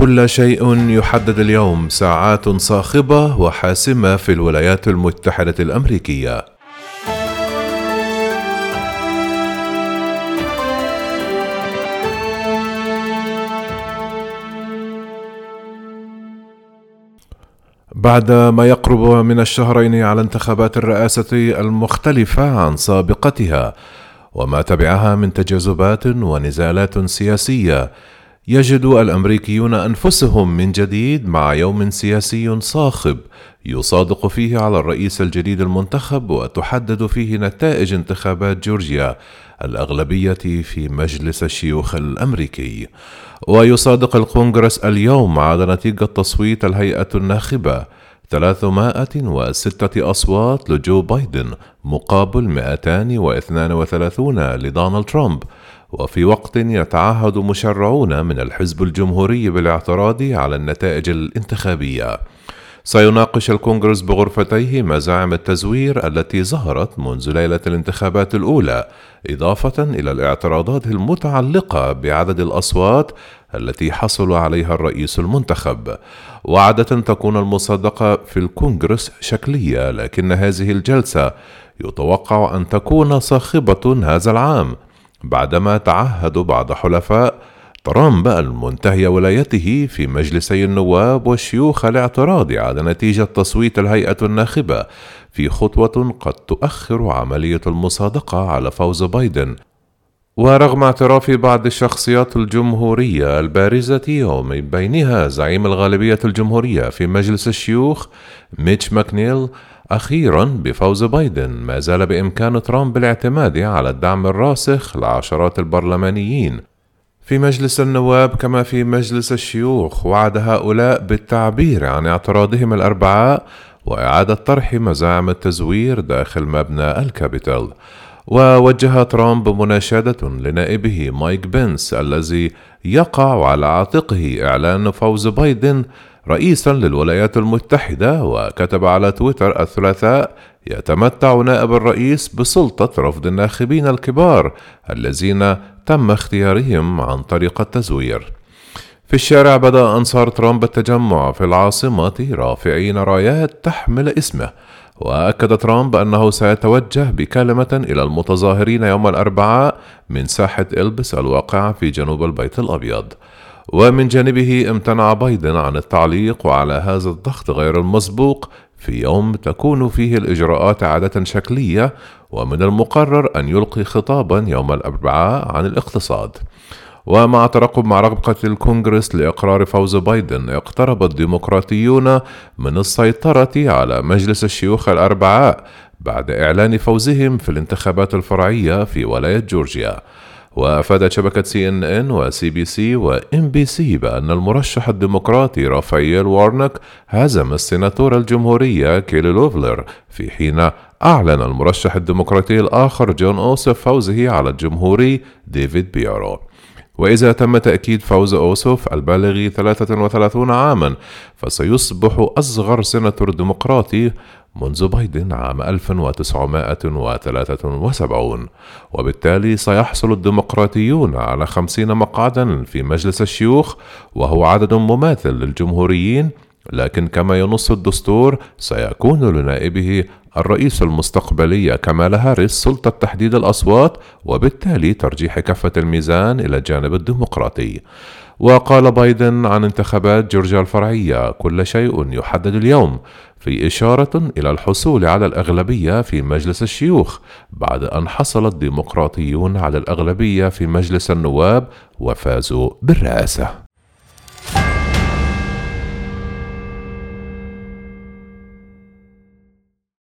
كل شيء يحدد اليوم ساعات صاخبة وحاسمة في الولايات المتحدة الأمريكية. بعد ما يقرب من الشهرين على انتخابات الرئاسة المختلفة عن سابقتها وما تبعها من تجاذبات ونزالات سياسية يجد الأمريكيون أنفسهم من جديد مع يوم سياسي صاخب يصادق فيه على الرئيس الجديد المنتخب وتحدد فيه نتائج انتخابات جورجيا الأغلبية في مجلس الشيوخ الأمريكي. ويصادق الكونغرس اليوم على نتيجة تصويت الهيئة الناخبة 306 أصوات لجو بايدن مقابل 232 لدونالد ترامب. وفي وقت يتعهد مشرعون من الحزب الجمهوري بالاعتراض على النتائج الانتخابية. سيناقش الكونغرس بغرفتيه مزاعم التزوير التي ظهرت منذ ليلة الانتخابات الأولى إضافة إلى الاعتراضات المتعلقة بعدد الأصوات التي حصل عليها الرئيس المنتخب. وعادة تكون المصادقه في الكونغرس شكلية لكن هذه الجلسة يتوقع أن تكون صاخبة هذا العام. بعدما تعهد بعض حلفاء ترامب المنتهي ولايته في مجلسي النواب والشيوخ الاعتراض على نتيجة تصويت الهيئة الناخبة في خطوة قد تؤخر عملية المصادقة على فوز بايدن. ورغم اعتراف بعض الشخصيات الجمهورية البارزة ومن بينها زعيم الغالبية الجمهورية في مجلس الشيوخ ميتش ماكونيل أخيرا بفوز بايدن ما زال بإمكان ترامب الاعتماد على الدعم الراسخ لعشرات البرلمانيين. في مجلس النواب كما في مجلس الشيوخ وعد هؤلاء بالتعبير عن اعتراضهم الأربعاء وإعادة طرح مزاعم التزوير داخل مبنى الكابيتال. ووجه ترامب مناشدة لنائبه مايك بنس الذي يقع على عاتقه إعلان فوز بايدن رئيسا للولايات المتحدة وكتب على تويتر الثلاثاء يتمتع نائب الرئيس بسلطة رفض الناخبين الكبار الذين تم اختيارهم عن طريق التزوير. في الشارع بدأ أنصار ترامب التجمع في العاصمة رافعين رايات تحمل اسمه وأكد ترامب أنه سيتوجه بكلمة إلى المتظاهرين يوم الأربعاء من ساحة إلبس الواقعة في جنوب البيت الأبيض. ومن جانبه امتنع بايدن عن التعليق على هذا الضغط غير المسبوق في يوم تكون فيه الإجراءات عادة شكلية ومن المقرر أن يلقي خطابا يوم الأربعاء عن الاقتصاد. ومع ترقب معركة الكونغرس لإقرار فوز بايدن اقترب الديمقراطيون من السيطرة على مجلس الشيوخ الأربعاء بعد إعلان فوزهم في الانتخابات الفرعية في ولاية جورجيا. وأفادت شبكة سي ان ان وسي بي اس وان بي سي بأن المرشح الديمقراطي رافائيل وارنوك هزم السيناتور الجمهورية كيلي لوفلر في حين أعلن المرشح الديمقراطي الآخر جون أوسوف فوزه على الجمهوري ديفيد بيردو. وإذا تم تأكيد فوز أوسوف البالغ 33 عاما فسيصبح أصغر سيناتور ديمقراطي منذ بايدن عام 1973 وبالتالي سيحصل الديمقراطيون على 50 مقعدا في مجلس الشيوخ وهو عدد مماثل للجمهوريين لكن كما ينص الدستور سيكون لنائبه الرئيس المستقبلي كمال هاريس سلطة تحديد الأصوات وبالتالي ترجيح كفة الميزان إلى الجانب الديمقراطي. وقال بايدن عن انتخابات جورجيا الفرعية كل شيء يحدد اليوم في إشارة إلى الحصول على الأغلبية في مجلس الشيوخ بعد أن حصل الديمقراطيون على الأغلبية في مجلس النواب وفازوا بالرئاسة.